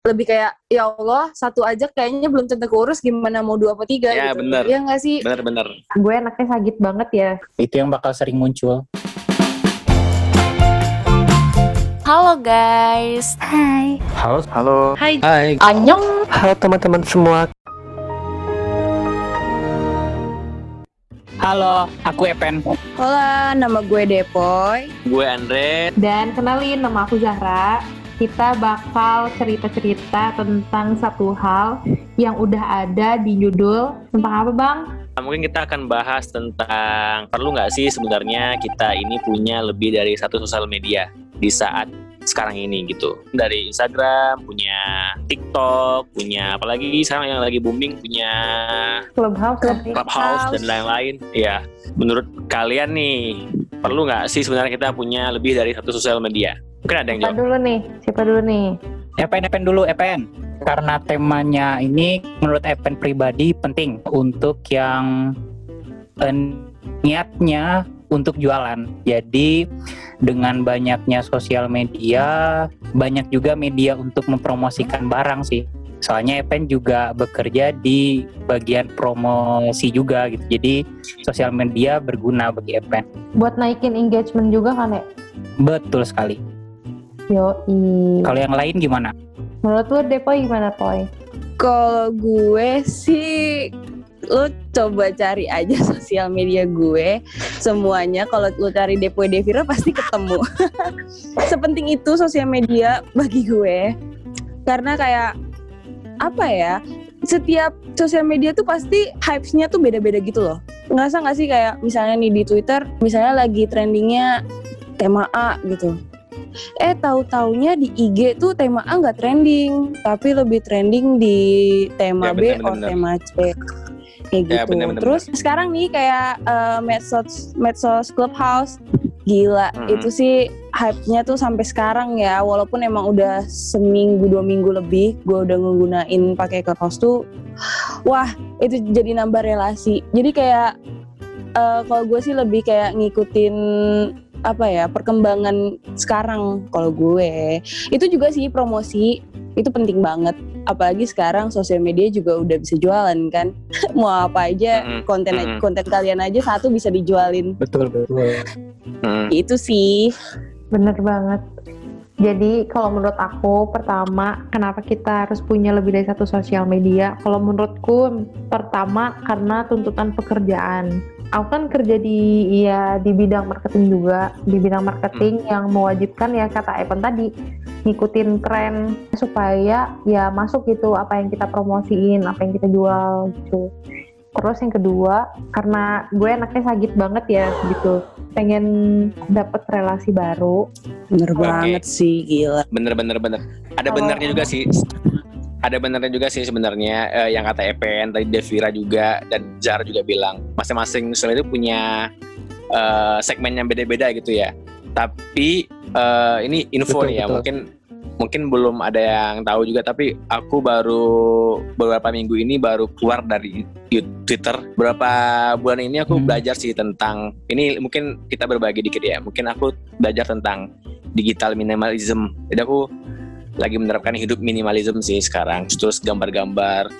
lebih kayak ya Allah satu aja kayaknya belum tentu keurus gimana mau dua atau tiga Ya, gitu. bener. Iya nggak sih? Bener-bener. Gue anaknya sagit banget ya. Itu yang bakal sering muncul. Halo guys. Hai. Halo, Halo. Hai. Hai. Anyong. halo teman-teman semua. Halo, aku Epen. Hola, nama gue Depoy. Gue Andre. Dan kenalin nama aku Zahra. Kita bakal cerita-cerita tentang satu hal yang udah ada di judul tentang apa bang? Mungkin kita akan bahas tentang perlu nggak sih sebenarnya kita ini punya lebih dari satu sosial media di saat sekarang ini gitu. Dari Instagram, punya TikTok, punya apalagi sekarang yang lagi booming punya Clubhouse. Club- sih? Clubhouse dan lain-lain. Ya, menurut kalian nih perlu nggak sih sebenarnya kita punya lebih dari satu sosial media? Mungkin ada yang Siapa jawab. dulu nih? Siapa dulu nih? Epen, Epen dulu, Epen. Karena temanya ini menurut Epen pribadi penting untuk yang eh, niatnya untuk jualan. Jadi dengan banyaknya sosial media, banyak juga media untuk mempromosikan barang sih. Soalnya Epen juga bekerja di bagian promosi juga gitu. Jadi sosial media berguna bagi Epen. Buat naikin engagement juga kan ya? Betul sekali. Yoi. Kalau yang lain gimana? Menurut lu Depoy gimana Poy? Kalau gue sih lo coba cari aja sosial media gue semuanya kalau lo cari Depoy Devira pasti ketemu sepenting itu sosial media bagi gue karena kayak apa ya setiap sosial media tuh pasti hypes-nya tuh beda-beda gitu loh ngerasa nggak sih kayak misalnya nih di Twitter misalnya lagi trendingnya tema A gitu eh tahu taunya di IG tuh tema A nggak trending tapi lebih trending di tema Ya, B bener, atau bener. tema C. Kayak Ya, gitu. bener, bener, terus sekarang nih kayak eh, medsos medsos clubhouse gila. Mm-mm. itu sih hype-nya tuh sampai sekarang ya. Walaupun emang udah seminggu dua minggu lebih gue udah ngegunain pakai clubhouse tuh wah itu jadi nambah relasi. Jadi kayak eh, kalau gue sih lebih kayak ngikutin apa ya perkembangan sekarang kalau gue itu juga sih promosi itu penting banget apalagi sekarang sosial media juga udah bisa jualan kan mau apa aja Mm-mm, konten mm-mm. konten kalian aja satu bisa dijualin Betul, betul. Hmm. itu sih Bener banget. Jadi kalau menurut aku pertama kenapa kita harus punya lebih dari satu sosial media? Kalau menurutku pertama karena tuntutan pekerjaan. Aku kan kerja di ya di bidang marketing juga, di bidang marketing yang mewajibkan ya kata Evan tadi ngikutin tren supaya ya masuk gitu apa yang kita promosiin, apa yang kita jual gitu. Terus yang kedua karena gue anaknya sagit banget ya gitu, pengen dapet relasi baru. Bener Oke. banget sih gila. Bener bener bener. Ada Kalau- benernya juga sih ada benernya juga sih sebenarnya eh, yang kata EPN tadi Devira juga dan Zara juga bilang masing-masing sosial itu punya eh, segmen yang beda-beda gitu ya tapi eh, ini info Betul, nih ya betul. mungkin mungkin belum ada yang tahu juga tapi aku baru beberapa minggu ini baru keluar dari Twitter beberapa bulan ini aku Hmm. belajar sih tentang ini mungkin kita berbagi dikit ya mungkin aku belajar tentang digital minimalism jadi aku lagi menerapkan hidup minimalism sih sekarang. Terus gambar-gambar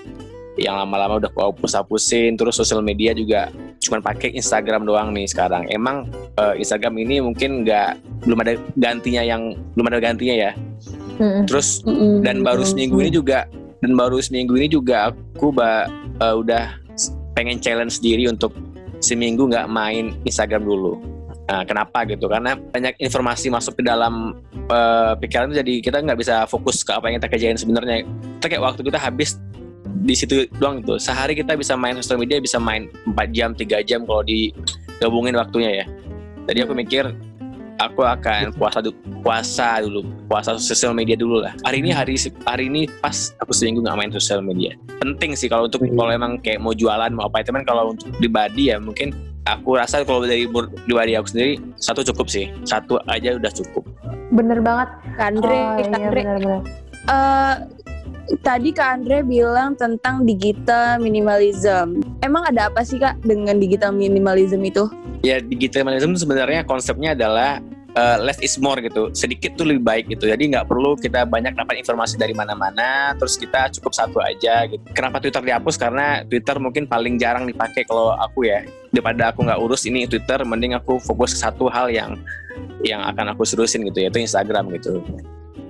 yang lama-lama udah aku hapus-hapusin. Terus sosial media juga cuman pakai Instagram doang nih sekarang. Emang eh, Instagram ini mungkin nggak belum ada gantinya yang belum ada gantinya ya. Terus dan baru seminggu ini juga dan baru seminggu ini juga aku ba, eh, udah pengen challenge diri untuk seminggu nggak main Instagram dulu. Nah, kenapa gitu? Karena banyak informasi masuk ke dalam eh, pikiran itu jadi kita nggak bisa fokus ke apa yang kita kerjain sebenarnya. Kita kayak waktu kita habis di situ doang gitu. Sehari kita bisa main sosial media bisa main 4 jam, 3 jam kalau digabungin waktunya ya. Jadi aku mikir aku akan puasa du- puasa dulu puasa sosial media dulu lah hari ini hari hari ini pas aku seminggu nggak main sosial media penting sih kalau untuk Hmm. kalau emang kayak mau jualan mau apa itu kan kalau untuk pribadi ya mungkin aku rasa kalau dari pribadi aku sendiri satu cukup sih satu aja udah cukup Bener banget. Kak Andre, oh, Kak iya, Andre, bener-bener. eh, tadi Kak Andre bilang tentang digital minimalism. Emang ada apa sih Kak dengan digital minimalism itu? ya digital minimalism sebenarnya konsepnya adalah uh, less is more gitu. Sedikit tuh lebih baik gitu. Jadi nggak perlu kita banyak dapat informasi dari mana-mana terus kita cukup satu aja gitu. Kenapa Twitter dihapus? Karena Twitter mungkin paling jarang dipakai kalau aku ya. Daripada aku nggak urus ini Twitter mending aku fokus ke satu hal yang yang akan aku serusin gitu yaitu Instagram gitu.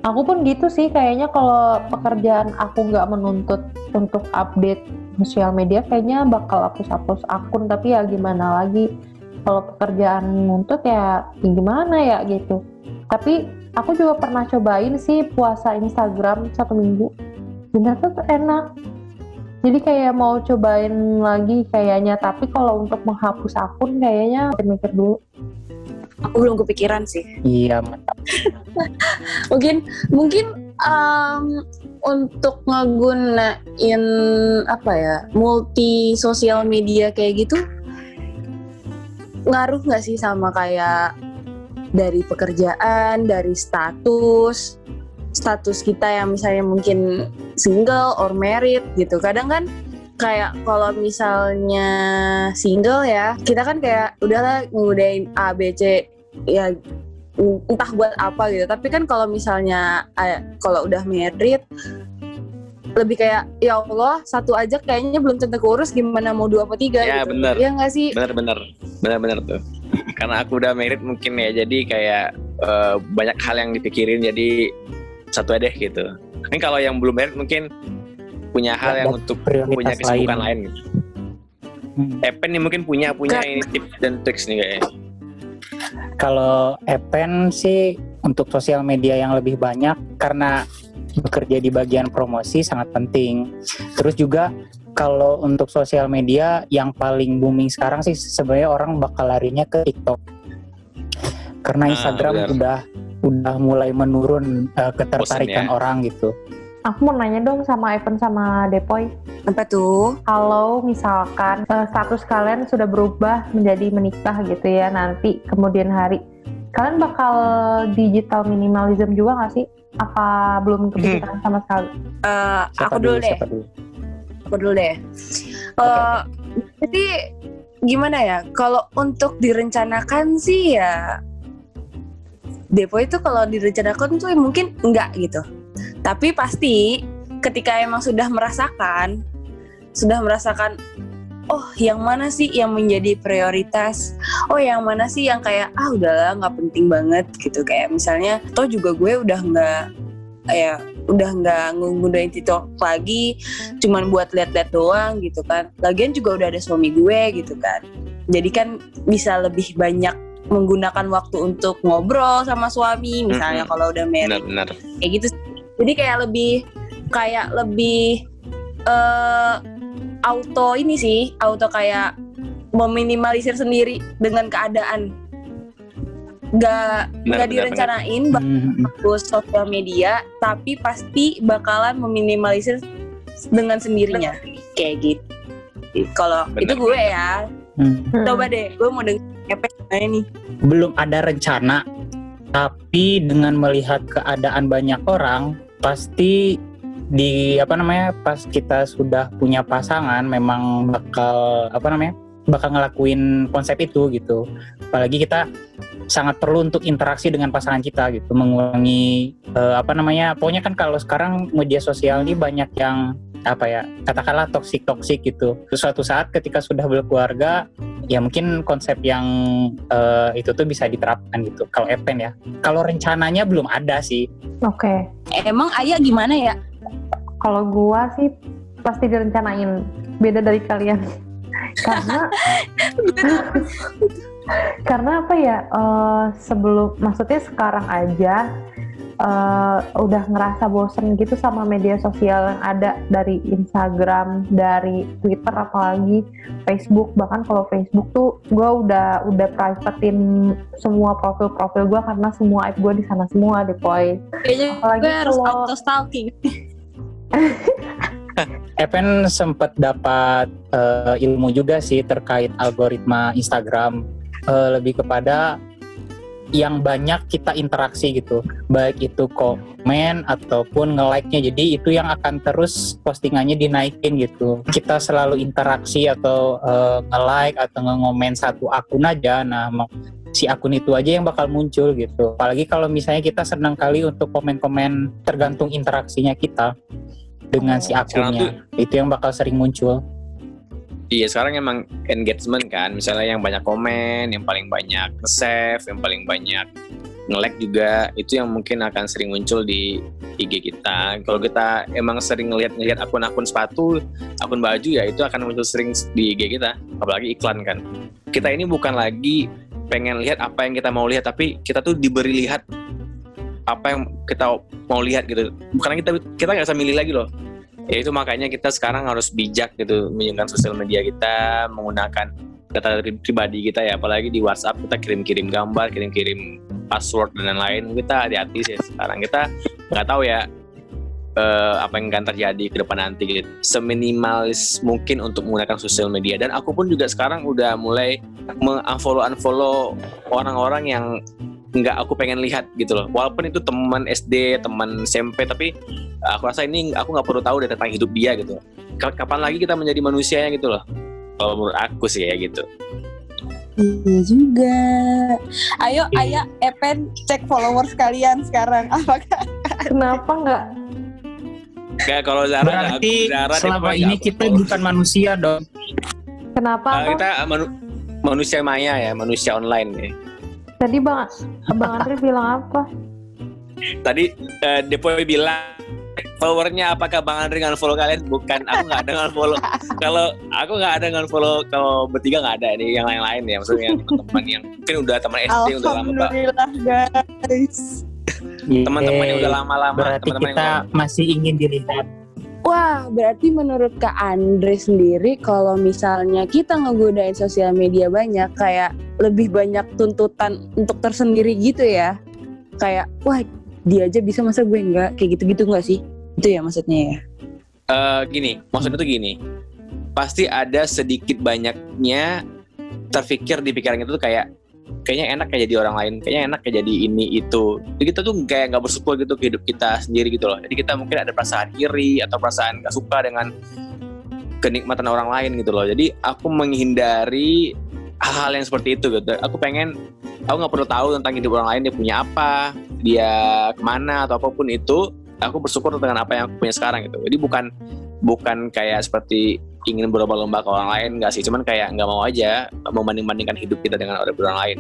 Aku pun gitu sih, kayaknya kalau pekerjaan aku nggak menuntut untuk update sosial media, kayaknya bakal hapus-hapus akun. Tapi ya gimana lagi, kalau pekerjaan menuntut ya, gimana ya gitu. Tapi aku juga pernah cobain sih puasa Instagram satu minggu. Bener tuh enak. Jadi kayak mau cobain lagi kayaknya, tapi kalau untuk menghapus akun kayaknya mikir dulu aku belum kepikiran sih. Iya, mantap. mungkin mungkin um, untuk ngegunain apa ya multi sosial media kayak gitu ngaruh nggak sih sama kayak dari pekerjaan, dari status, status kita yang misalnya mungkin single or married gitu. Kadang kan kayak kalau misalnya single ya kita kan kayak udahlah ngudain A B C ya entah buat apa gitu tapi kan kalau misalnya eh, kalau udah married lebih kayak ya Allah satu aja kayaknya belum tentu keurus gimana mau dua atau tiga ya gitu. bener ya nggak sih bener bener bener bener tuh karena aku udah married mungkin ya jadi kayak uh, banyak hal yang dipikirin jadi satu aja deh gitu mungkin kalau yang belum married mungkin punya hal yang untuk punya kesibukan lain, lain gitu. Hmm. Epen nih mungkin punya punya ini tips dan tricks nih kayaknya. Kalau Epen sih untuk sosial media yang lebih banyak karena bekerja di bagian promosi sangat penting. Terus juga kalau untuk sosial media yang paling booming sekarang sih sebenarnya orang bakal larinya ke TikTok. Karena ah, Instagram ah, udah udah mulai menurun uh, ketertarikan ya. orang gitu. Aku mau nanya dong sama Evan sama Depoy. Apa tuh? Kalau misalkan uh, status kalian sudah berubah menjadi menikah gitu ya nanti kemudian hari, kalian bakal digital minimalism juga nggak sih? Apa belum kepikiran hmm. sama sekali? Uh, aku dulu, deh. Dulu? Aku dulu deh. Uh, okay. Jadi gimana ya? Kalau untuk direncanakan sih ya Depo itu kalau direncanakan tuh mungkin enggak gitu tapi pasti ketika emang sudah merasakan, sudah merasakan oh yang mana sih yang menjadi prioritas? Oh yang mana sih yang kayak ah udahlah nggak penting banget gitu. Kayak misalnya toh juga gue udah nggak ya udah nggak nggunain TikTok lagi cuman buat lihat-lihat doang gitu kan. Lagian juga udah ada suami gue gitu kan. Jadi kan bisa lebih banyak menggunakan waktu untuk ngobrol sama suami misalnya mm -hmm. kalau udah married. Benar, benar. kayak gitu jadi kayak lebih kayak lebih uh, auto ini sih auto kayak meminimalisir sendiri dengan keadaan. Nggak nggak direncanain bagus sosial media tapi pasti bakalan meminimalisir dengan sendirinya. Kayak gitu. Kalau itu gue ya. Hmm. coba deh gue mau dengar ini belum ada rencana tapi dengan melihat keadaan banyak orang pasti di apa namanya pas kita sudah punya pasangan memang bakal apa namanya bakal ngelakuin konsep itu gitu. Apalagi kita sangat perlu untuk interaksi dengan pasangan kita gitu mengurangi uh, apa namanya pokoknya kan kalau sekarang media sosial ini banyak yang apa ya katakanlah toksik toksik gitu. Suatu saat ketika sudah berkeluarga ya mungkin konsep yang uh, itu tuh bisa diterapkan gitu. Kalau Epen ya. Kalau rencananya belum ada sih. Oke. Okay. emang ayah gimana ya kalau gua sih pasti direncanain beda dari kalian karena karena apa ya uh, sebelum maksudnya sekarang aja uh, udah ngerasa bosen gitu sama media sosial yang ada dari Instagram, dari Twitter apalagi Facebook bahkan kalau Facebook tuh gue udah udah privatein semua profil-profil gue karena semua app gue di sana semua deh boy. apalagi gue harus auto stalking. Evan sempat dapat uh, ilmu juga sih terkait algoritma Instagram. Uh, lebih kepada yang banyak kita interaksi gitu. Baik itu komen ataupun nge-like-nya. Jadi itu yang akan terus postingannya dinaikin gitu. Kita selalu interaksi atau uh, nge-like atau nge-ngomen satu akun aja. Nah si akun itu aja yang bakal muncul gitu. Apalagi kalau misalnya kita senang kali untuk komen-komen tergantung interaksinya kita dengan si akunnya. Itu yang bakal sering muncul. Iya sekarang emang engagement kan, misalnya yang banyak komen, yang paling banyak save, yang paling banyak nge-like juga, itu yang mungkin akan sering muncul di IG kita. Kalau kita emang sering ngeliat-ngeliat akun-akun sepatu, akun baju ya itu akan muncul sering di IG kita, apalagi iklan kan. Kita ini bukan lagi pengen lihat apa yang kita mau lihat, tapi kita tuh diberi lihat apa yang kita mau lihat gitu. Bukan kita kita nggak bisa milih lagi loh. Ya itu makanya kita sekarang harus bijak gitu menggunakan sosial media kita menggunakan data pribadi kita ya. Apalagi di WhatsApp kita kirim-kirim gambar kirim-kirim password dan lain-lain. Kita hati-hati sih sekarang. Kita nggak tahu ya eh, apa yang akan terjadi ke depan nanti gitu. seminimalis mungkin untuk menggunakan sosial media. Dan aku pun juga sekarang udah mulai mengunfollow unfollow orang-orang yang nggak aku pengen lihat gitu loh walaupun itu teman SD teman SMP tapi aku rasa ini aku nggak perlu tahu deh tentang hidup dia gitu kapan lagi kita menjadi manusianya gitu loh kalau menurut aku sih ya gitu Iya juga. Ayo, ayo, Epen cek followers kalian sekarang. Apakah? Kenapa nggak? Kayak kalau Zara Berarti Zara selama ini kita bukan manusia dong. Kenapa? Uh, kita manu- manusia maya ya, manusia online ya. Tadi bang, bang Andri bilang apa? Tadi uh, Depoy bilang followernya apakah Bang Andri nggak follow kalian? Bukan, aku nggak ada nggak follow. kalau aku nggak ada nggak follow, kalau bertiga nggak ada nih yang lain-lain ya, maksudnya yang teman-teman yang mungkin udah teman SD udah lama. Alhamdulillah guys. Teman-teman yang udah lama-lama, Berarti teman-teman yang kita lama. masih ingin dilihat. Wah, berarti menurut Kak Andre sendiri kalau misalnya kita ngegodain sosial media banyak kayak lebih banyak tuntutan untuk tersendiri gitu ya. Kayak wah, dia aja bisa masa gue enggak kayak gitu-gitu enggak sih? Itu ya maksudnya ya. Eh, gini, maksudnya tuh gini. Pasti ada sedikit banyaknya terpikir di pikiran itu tuh kayak kayaknya enak kayak jadi orang lain, kayaknya enak kayak jadi ini itu. Jadi kita tuh kayak nggak bersyukur gitu ke hidup kita sendiri gitu loh. Jadi kita mungkin ada perasaan iri atau perasaan gak suka dengan kenikmatan orang lain gitu loh. Jadi aku menghindari hal-hal yang seperti itu gitu. Aku pengen, aku nggak perlu tahu tentang hidup orang lain dia punya apa, dia ke mana atau apa pun itu. Aku bersyukur dengan apa yang aku punya sekarang gitu. Jadi bukan bukan kayak seperti ingin berlomba-lomba ke orang lain nggak sih cuman kayak nggak mau aja membanding-bandingkan hidup kita dengan orang orang lain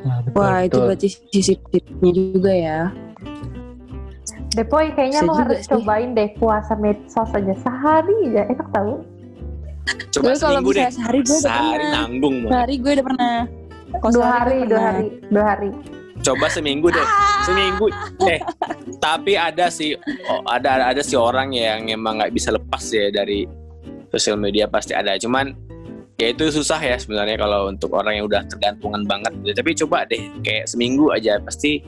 Nah, betul, Wah, itu betul. berarti sisi positifnya juga ya. Depoy kayaknya Bisa lo harus sih. cobain deh puasa medsos aja sehari aja enak tahu. coba Gue kalau seminggu bisa deh sehari gue udah sehari pernah. nanggung banget. Sehari gue udah pernah. Kalau Dua hari, dua pernah. hari, dua hari. coba seminggu deh seminggu eh tapi ada sih oh, ada ada, ada sih orang yang emang nggak bisa lepas ya dari sosial media pasti ada cuman ya itu susah ya sebenarnya kalau untuk orang yang udah tergantungan banget gitu. tapi coba deh kayak seminggu aja pasti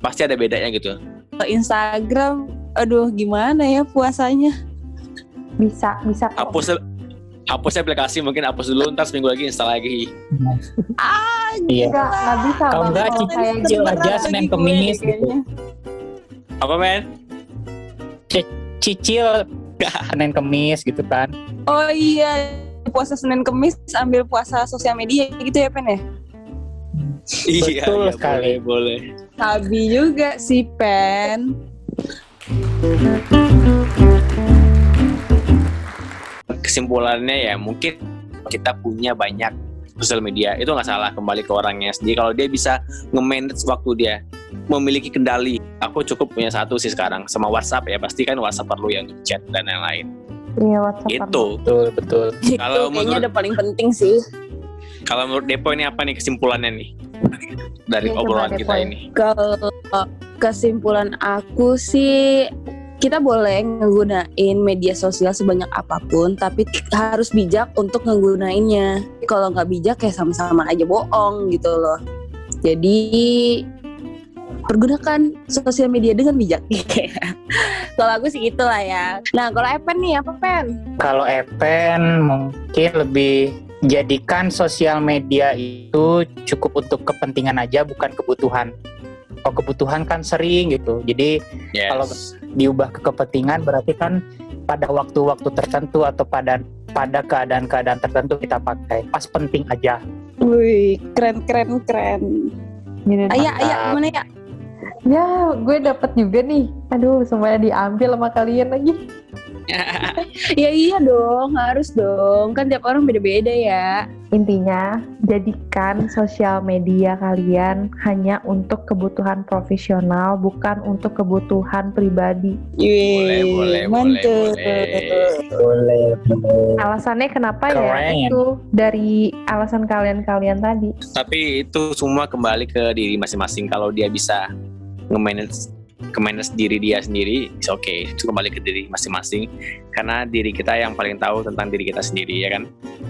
pasti ada bedanya gitu Instagram, aduh gimana ya puasanya? Bisa, bisa kok. hapus hapus aplikasi mungkin hapus dulu ntar seminggu lagi install lagi Ah, Iya. Enggak, enggak bisa Kalau enggak, cicil gitu. aja Senin Kemis gitu. apa men Cicil Senin Kemis gitu kan. Oh iya, puasa Senin Kemis ambil puasa sosial media gitu ya Pen ya? iya Betul iya, sekali. boleh, boleh. Sabi juga sih Pen. kesimpulannya ya mungkin kita punya banyak sosial media itu nggak salah kembali ke orangnya sendiri kalau dia bisa nge-manage waktu dia memiliki kendali aku cukup punya satu sih sekarang sama WhatsApp ya pasti kan WhatsApp perlu ya untuk chat dan lain-lain Iya, WhatsApp. itu Betul, betul. Itu Kalau menurut- udah paling penting sih. kalau menurut Depo ini apa nih kesimpulannya nih dari Ya, obrolan Depo. kita ini Kalau kesimpulan aku sih kita boleh ngegunain media sosial sebanyak apa pun, tapi harus bijak untuk ngegunainnya. Kalau nggak bijak ya sama-sama aja bohong gitu loh. Jadi pergunakan sosial media dengan bijak. kalau aku sih gitulah ya. Nah kalau Epen nih apa Pen? Kalau Epen mungkin lebih jadikan sosial media itu cukup untuk kepentingan aja bukan kebutuhan. Kalau kebutuhan kan sering gitu. Jadi yes. Kalau- diubah ke kepentingan berarti kan pada waktu-waktu tertentu atau pada pada keadaan-keadaan tertentu kita pakai. Pas penting aja. Wih, keren keren keren. Ayah, ayah gimana ya? Ya, gue dapet juga nih. Aduh, semuanya diambil sama kalian lagi. Ya iya dong, harus dong. Kan tiap orang beda-beda ya. Intinya, jadikan sosial media kalian hanya untuk kebutuhan profesional, bukan untuk kebutuhan pribadi. Boleh, boleh, mantep. boleh. Boleh. Alasannya kenapa ya? Keren. Itu dari alasan kalian-kalian tadi. Tapi itu semua kembali ke diri masing-masing. Kalau dia bisa nge-manage ke-manage diri dia sendiri, it's okay. Itu kembali ke diri masing-masing. Karena diri kita yang paling tahu tentang diri kita sendiri, ya kan?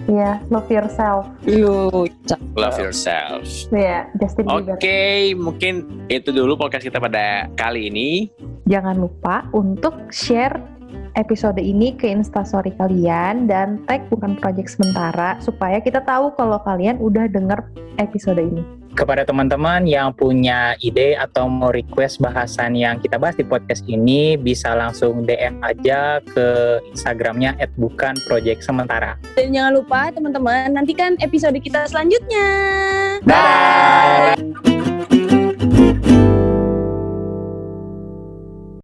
Iya, love yourself. Lu, Love yourself. Iya, Justin Oke, Bieber. mungkin itu dulu podcast kita pada kali ini. Jangan lupa untuk share episode ini ke instastory kalian dan tag bukan project sementara supaya kita tahu kalau kalian udah denger episode ini. Kepada teman-teman yang punya ide atau mau request bahasan yang kita bahas di podcast ini, bisa langsung DM aja ke Instagramnya @bukanprojectsementara. Dan jangan lupa teman-teman nantikan episode kita selanjutnya. Bye.